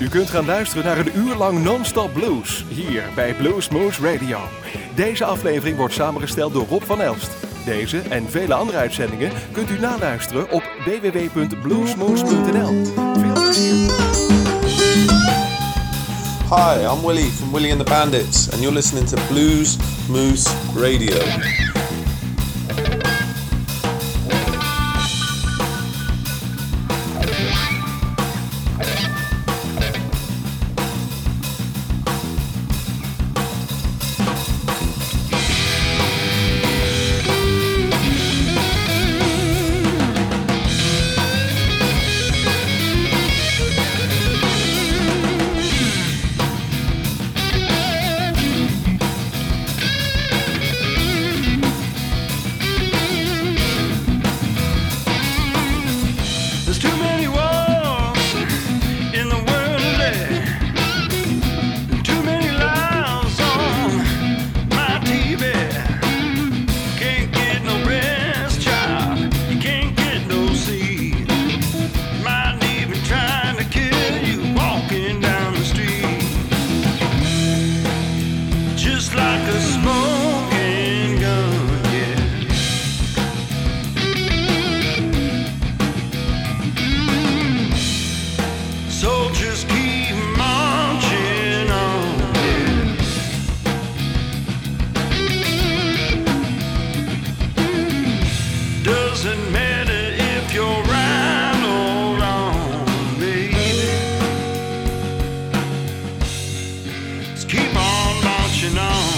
U kunt gaan luisteren naar een uur lang non-stop blues hier bij Blues Moose Radio. Deze aflevering wordt samengesteld door Rob van Elst. Deze en vele andere uitzendingen kunt u naluisteren op www.bluesmoose.nl. Veel plezier. Hi, I'm Willie from Willie and the Bandits, and you're listening to Blues Moose Radio. on.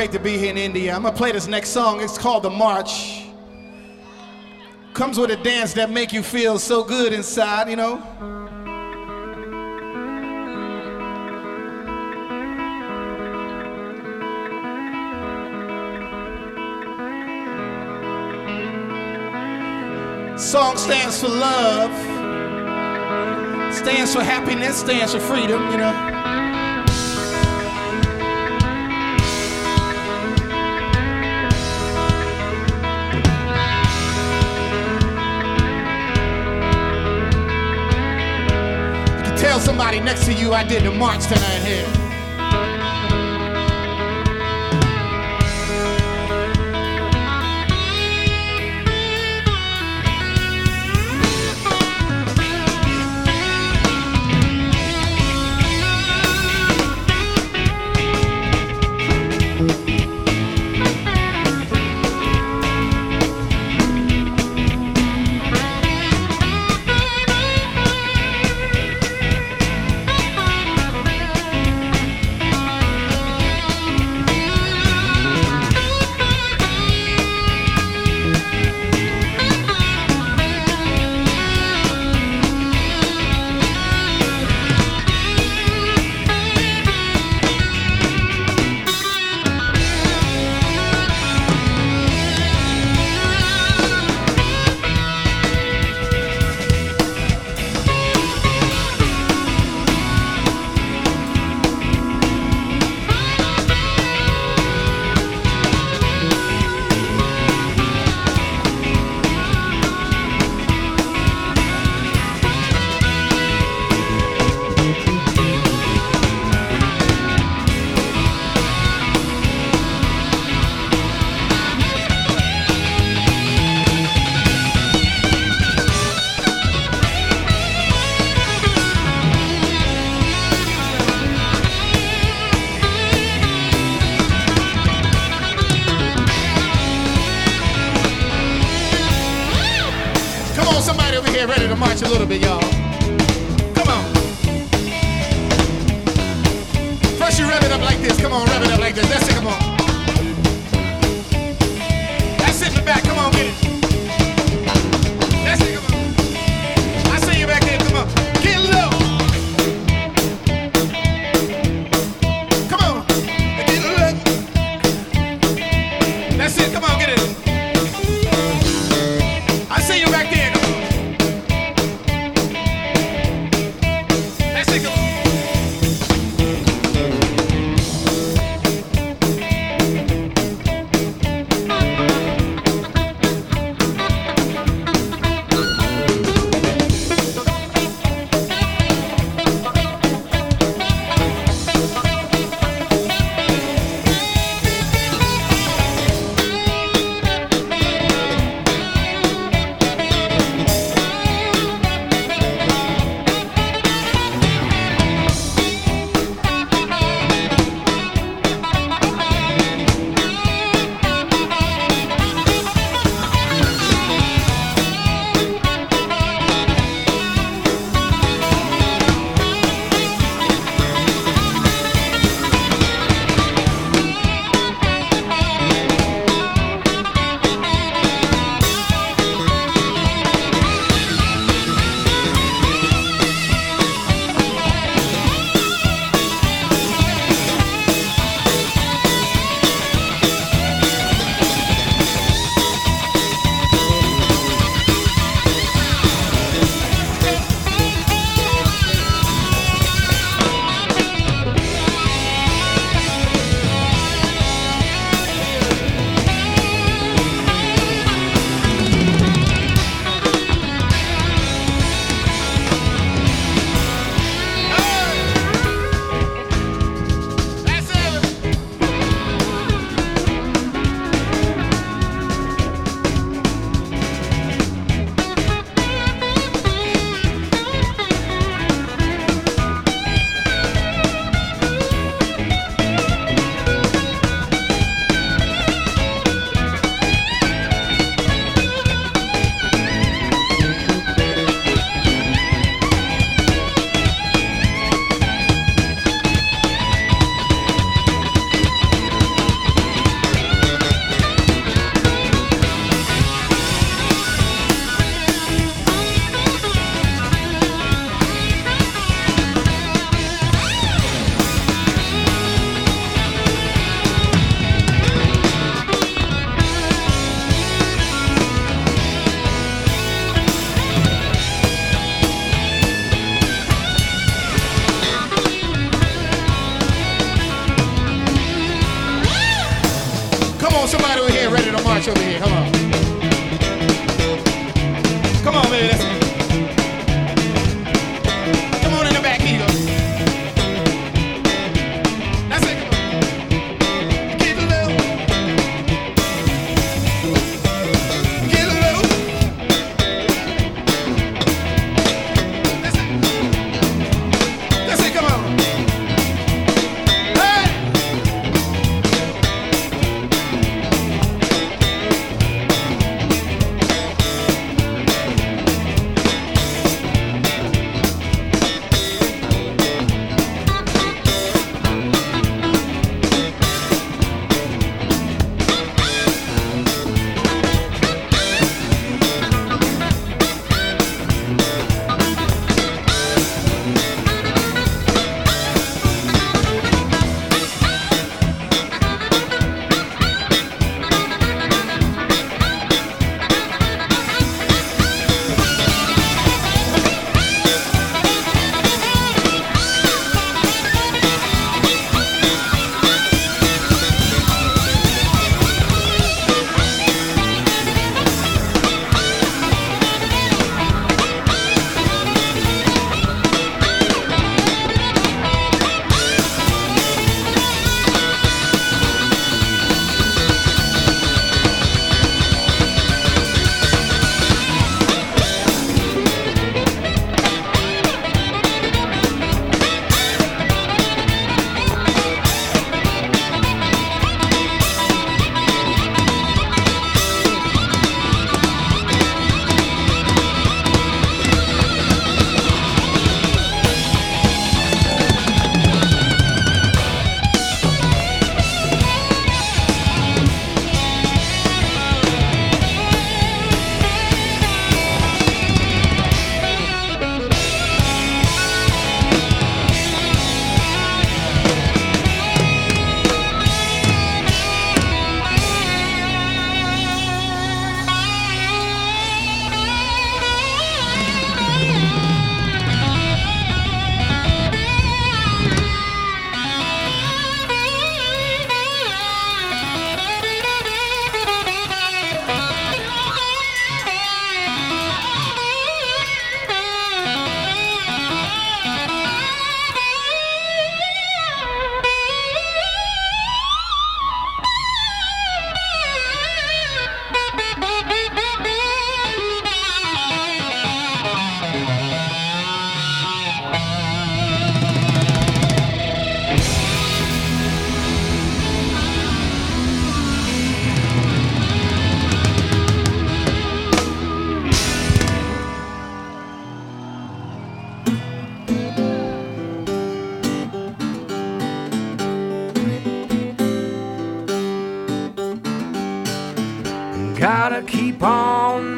Great to be here in India. I'm gonna play this next song. It's called The March. Comes with a dance that make you feel so good inside, you know. Song stands for love, stands for happiness, stands for freedom, you know. Somebody next to you I did the march tonight here.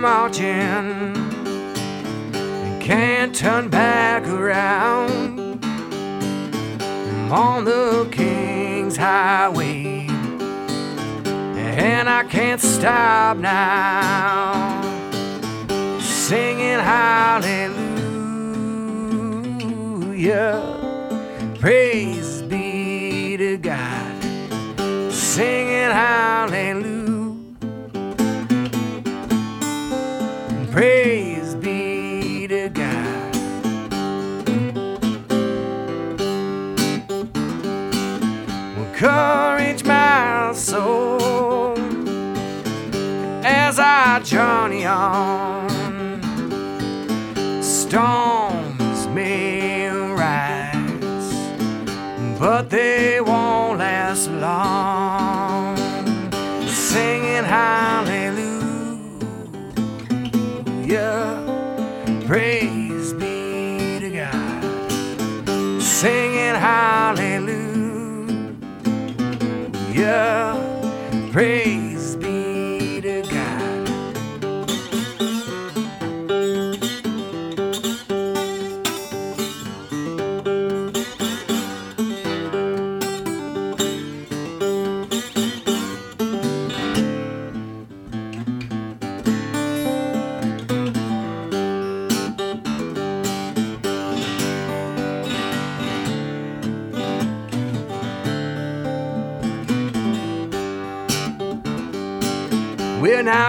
Marching. Can't turn back around. I'm on the King's Highway. And I can't stop now. Singing hallelujah. Praise be to God. Singing hallelujah. Praise be to God. Well, courage my soul as I journey on. Storms may rise, but they won't last long. Singing Praise be to God. Singing hallelujah. Praise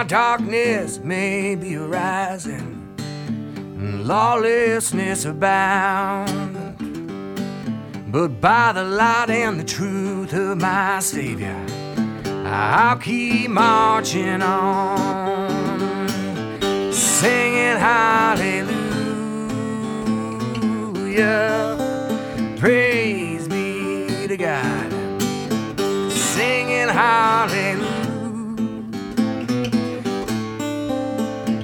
darkness may be rising, and lawlessness abound. But by the light and the truth of my Savior, I'll keep marching on, singing hallelujah. Praise be to God, singing hallelujah.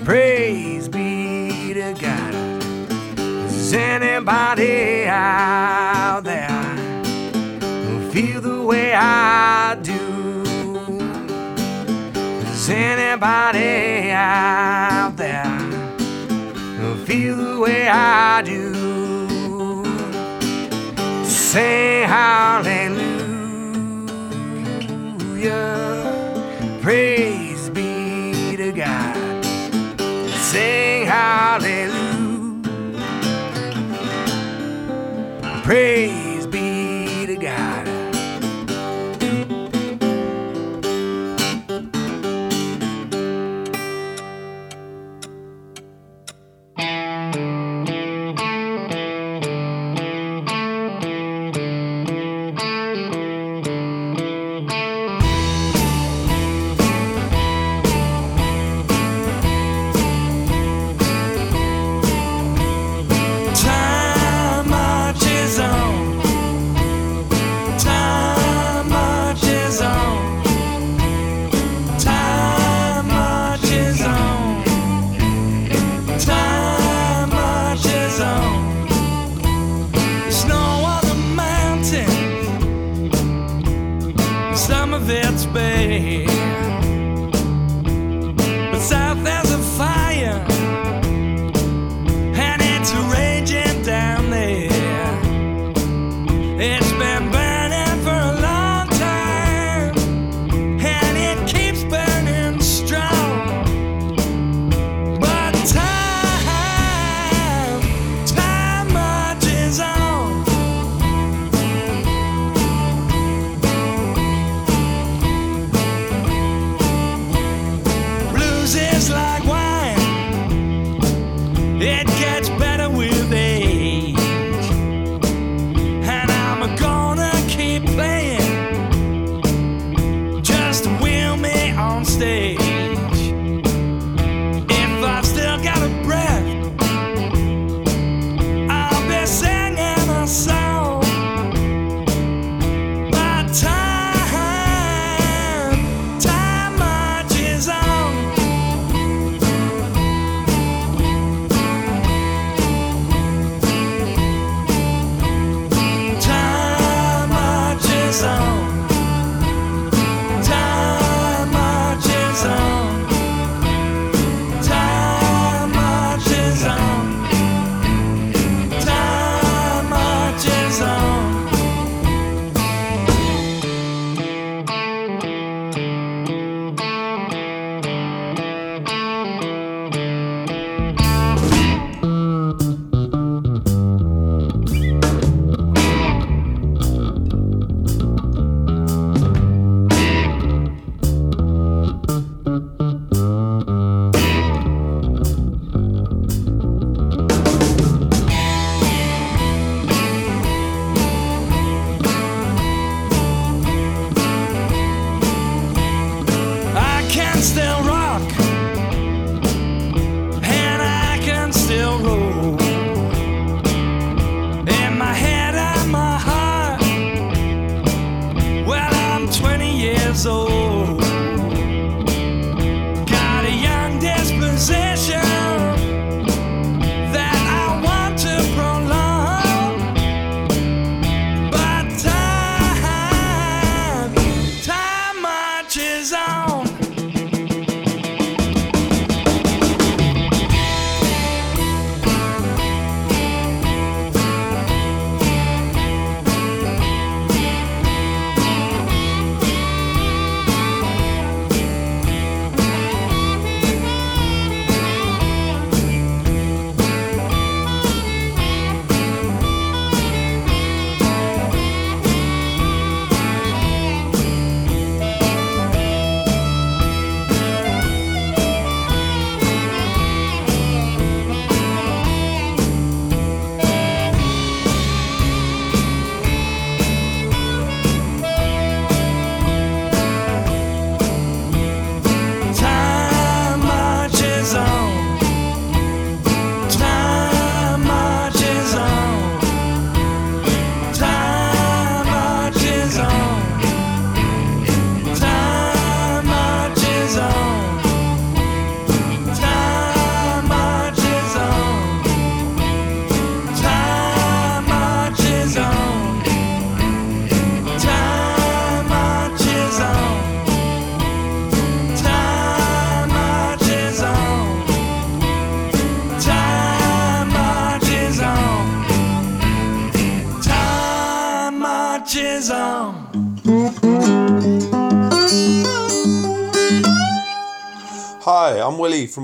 Praise be to God. Is anybody out there who feel the way I do? Is anybody out there who feel the way I do? Say hallelujah. Praise hallelujah. Praise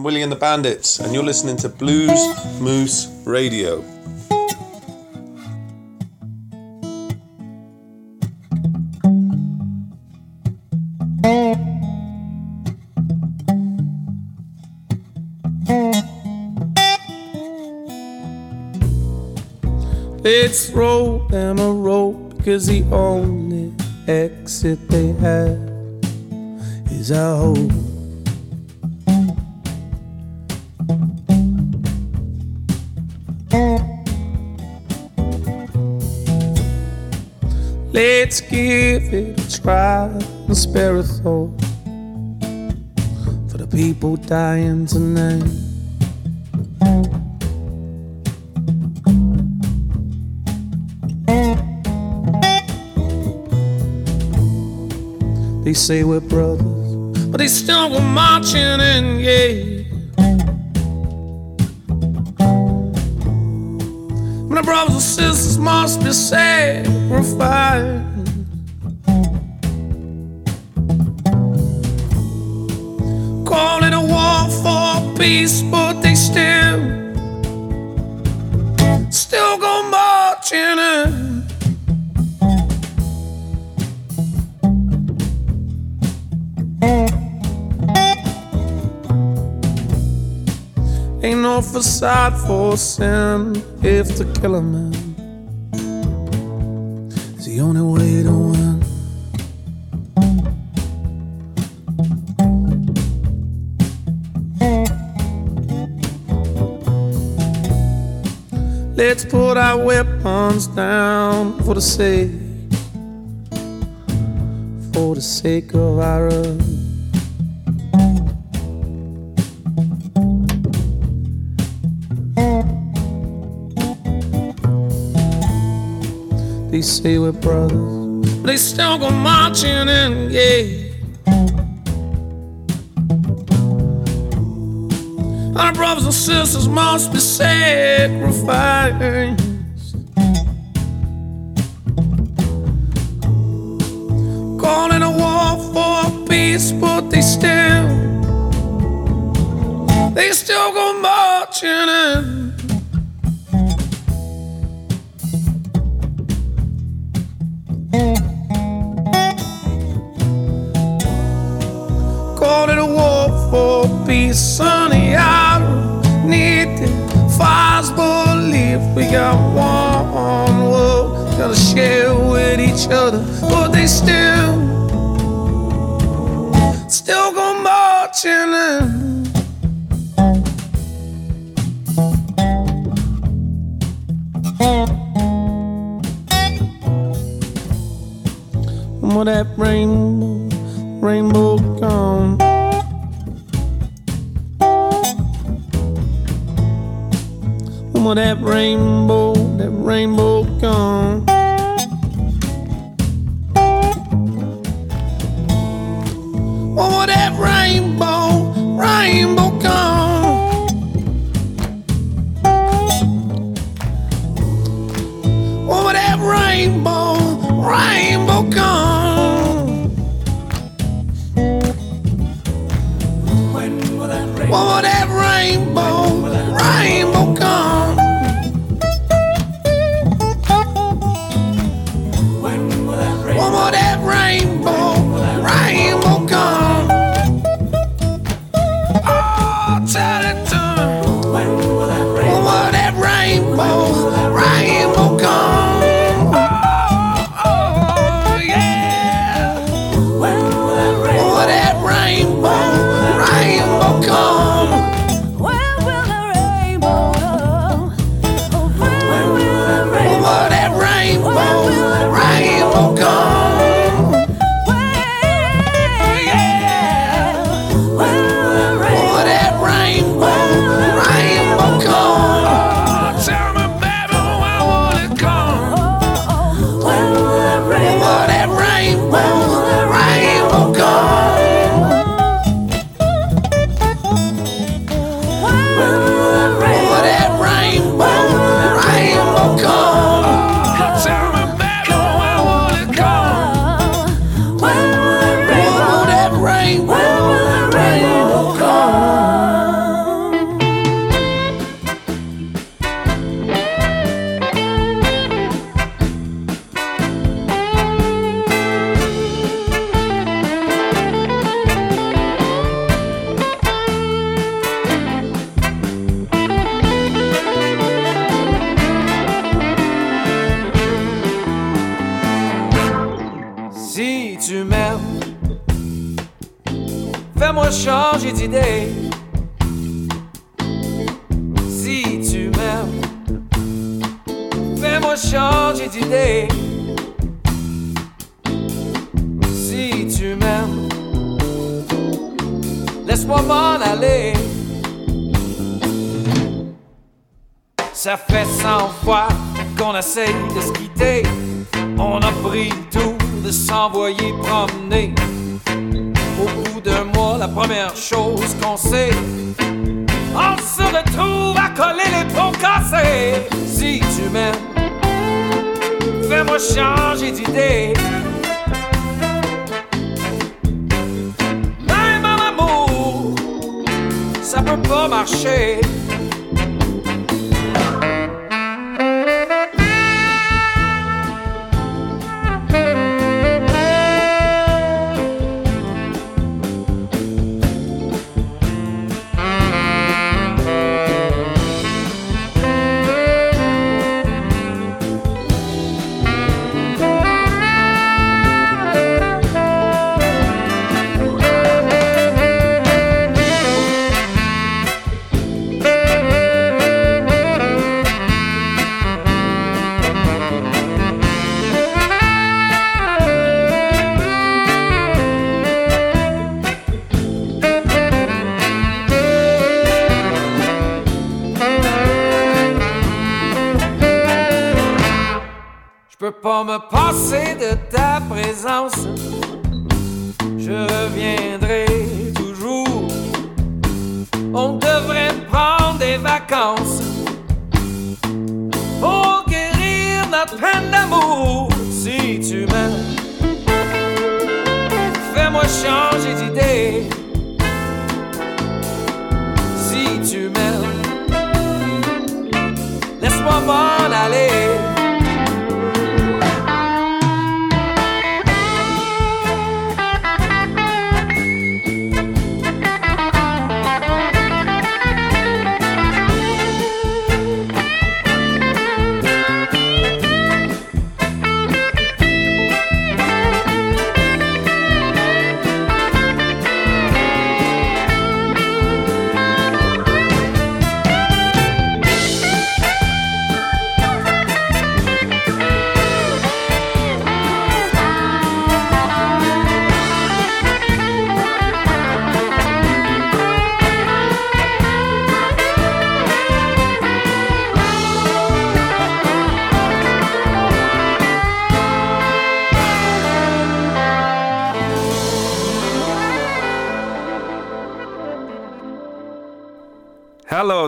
Wille and the Bandits, and you're listening to Blues Moose Radio. Let's roll them a rope because the only exit they have is our hope. Let's give it a try and spare a thought for the people dying tonight. They say we're brothers, but they still go marching in, yeah. My brothers and sisters must be sacrificed. Calling a war for peace, but they still, still no facade for sin if to kill a man is the only way to win. Let's put our weapons down for the sake, for the sake of our They say we're brothers, they still go marching in, yeah. Our brothers and sisters must be sacrificed. Calling a war for peace, but they still, they still go marching in. I don't need the fires, believe we got one world, gotta share with each other, but they still, still go marching in. With that rainbow, rainbow With that rainbow, that rainbow gone.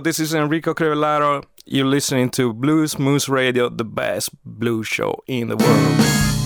This is Enrico Crivellaro. You're listening to Blues Moose Radio, the best blues show in the world.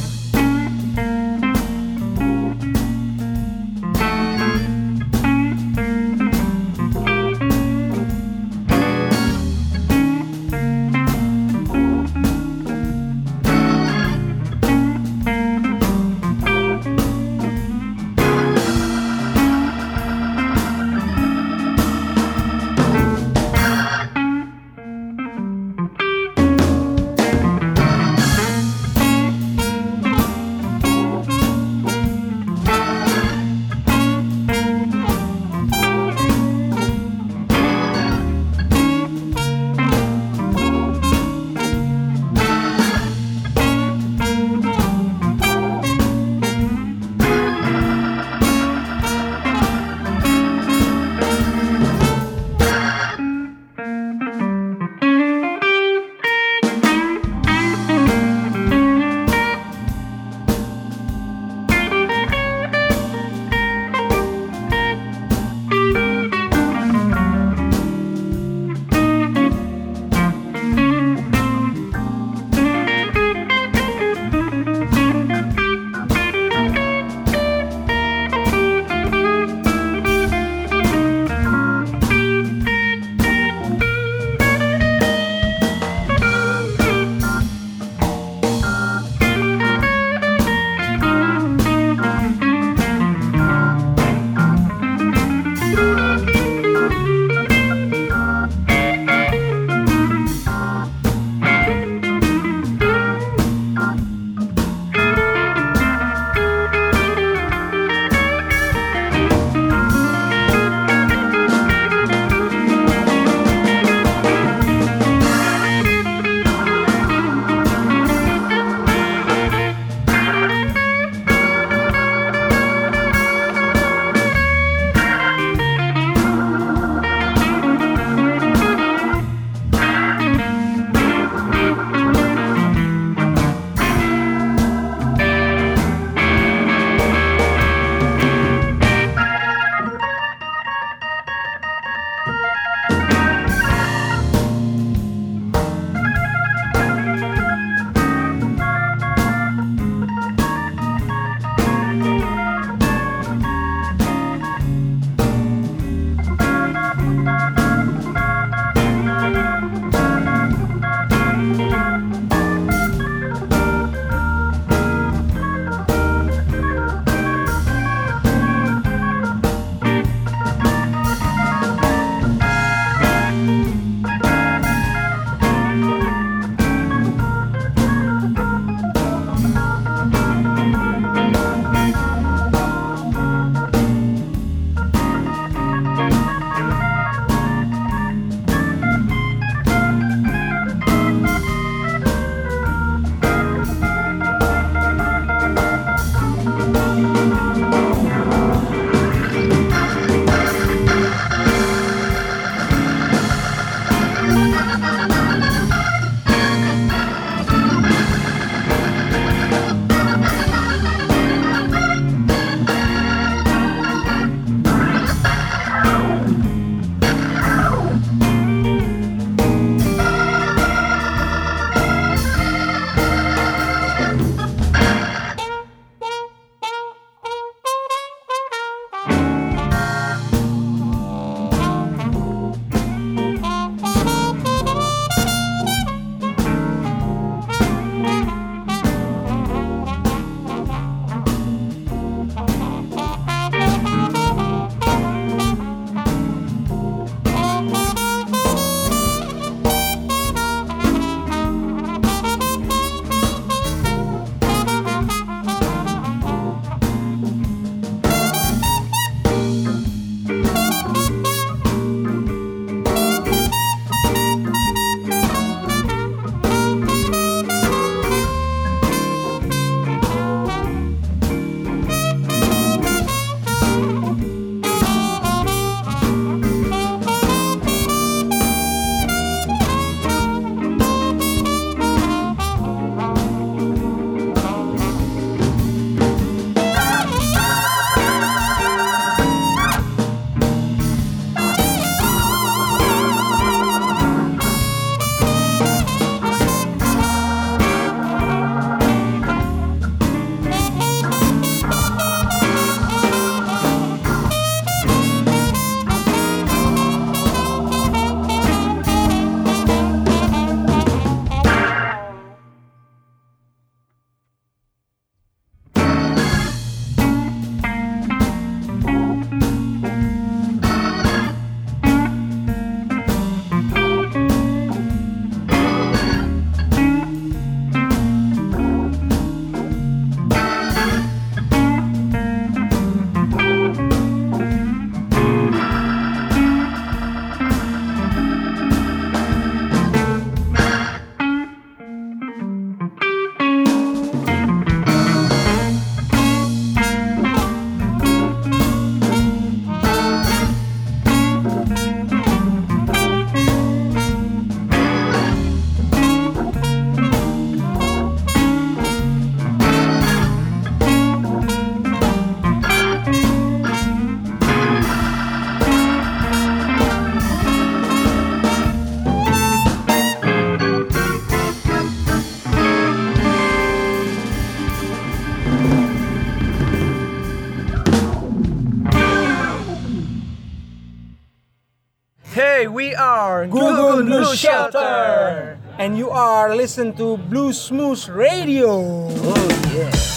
And you are listening to Blues Moose Radio. Oh, yeah.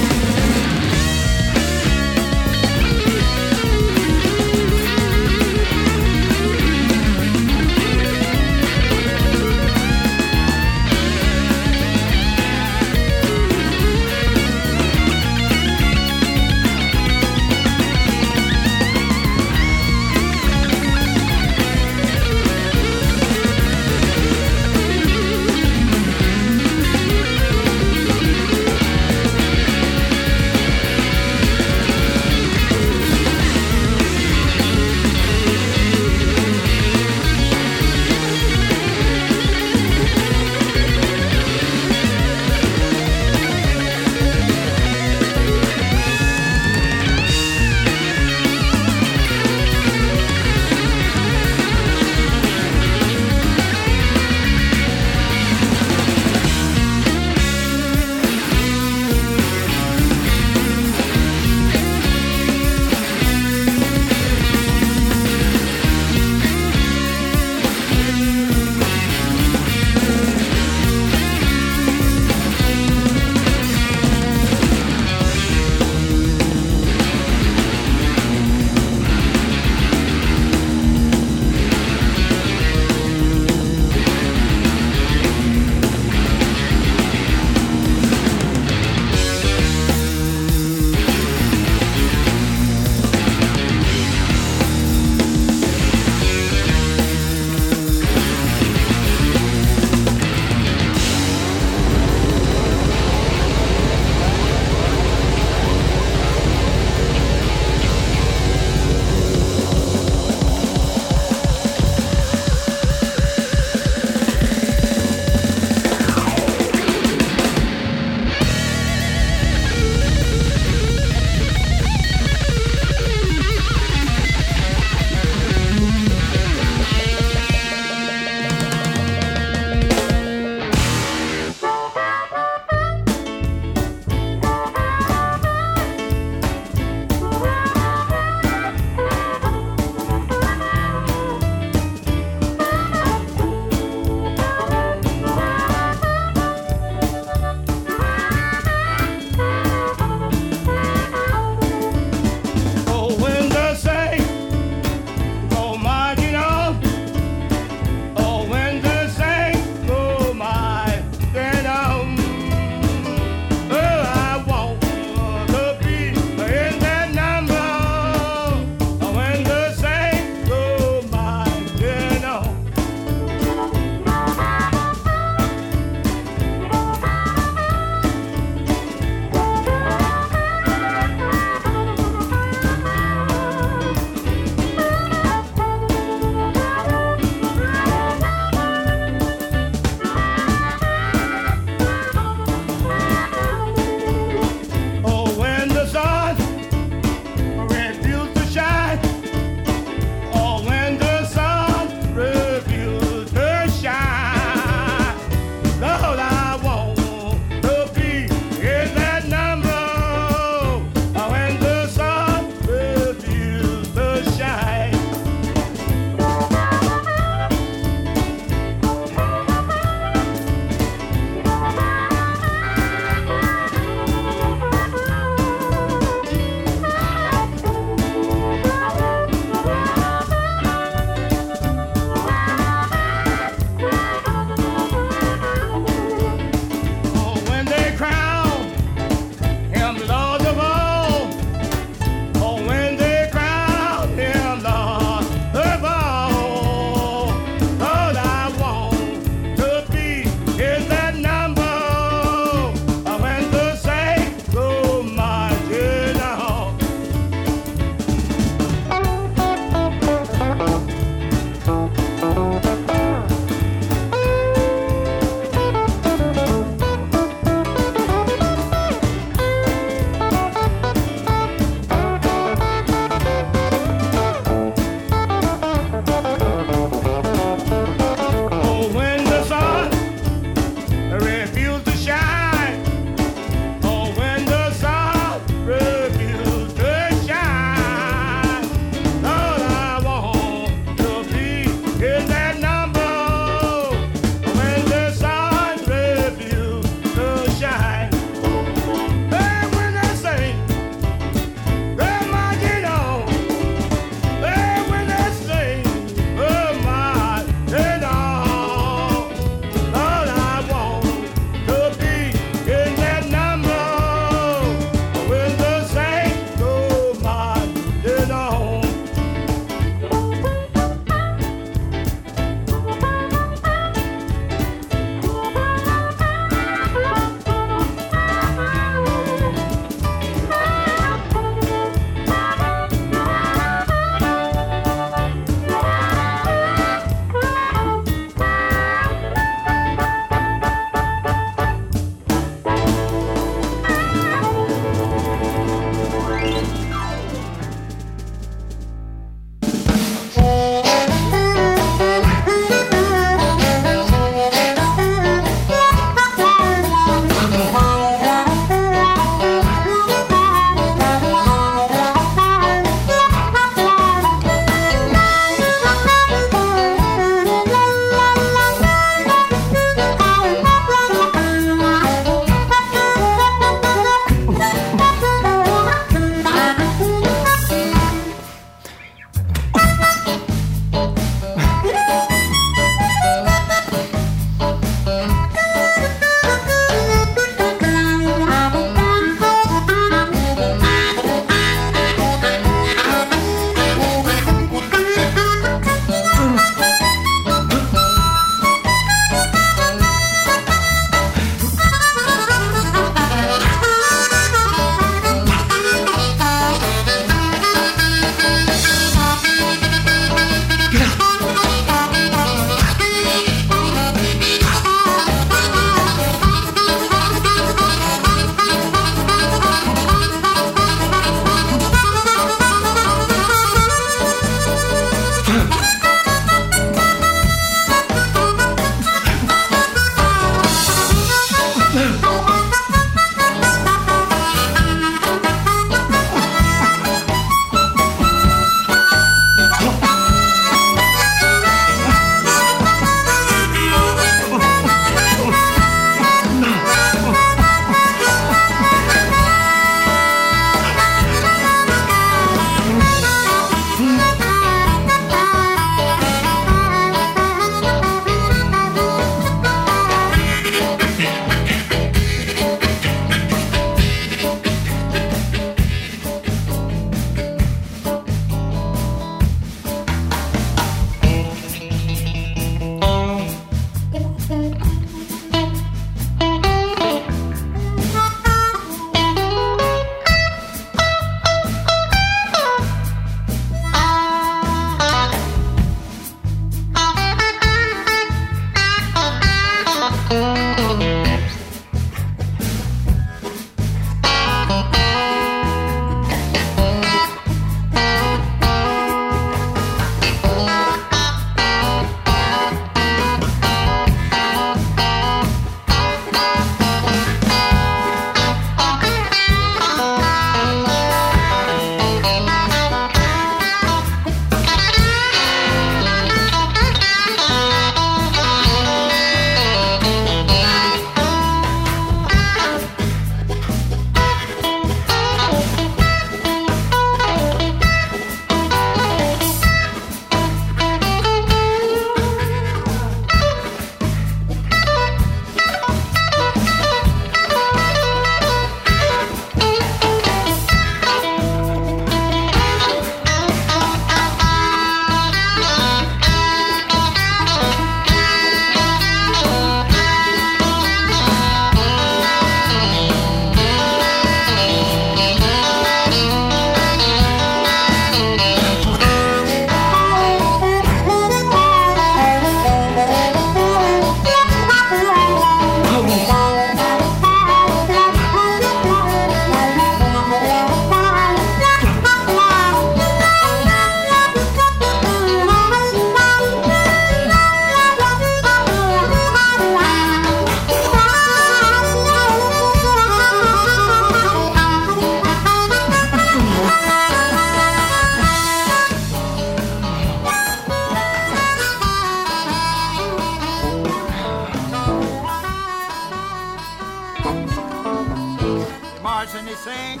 They sing,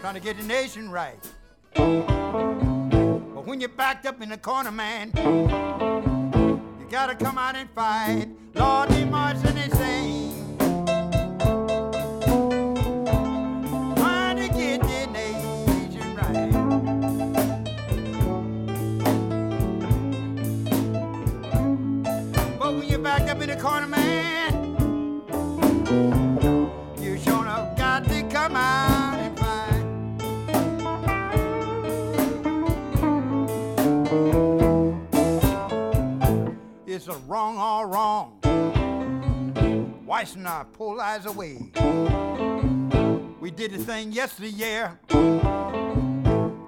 trying to get the nation right. But when you're backed up in the corner, man, you gotta come out and fight. Lord, they march and sing, It's a wrong all wrong. Washing our pull eyes away. We did the thing yesterday,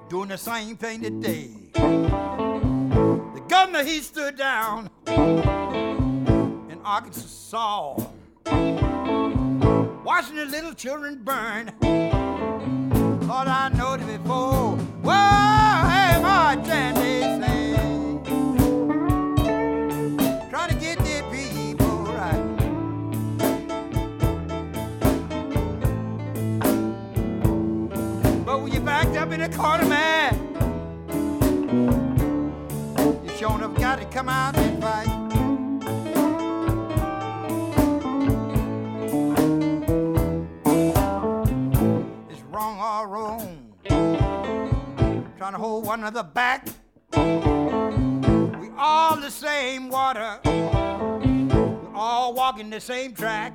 doing the same thing today. The governor, he stood down in Arkansas, watching the little children burn. Lord, I know it before. Whoa, hey, march and they Backed up in a corner, man, you sure enough got to come out and fight. It's wrong or wrong. Trying to hold one another back. We all the same water. We all walking the same track.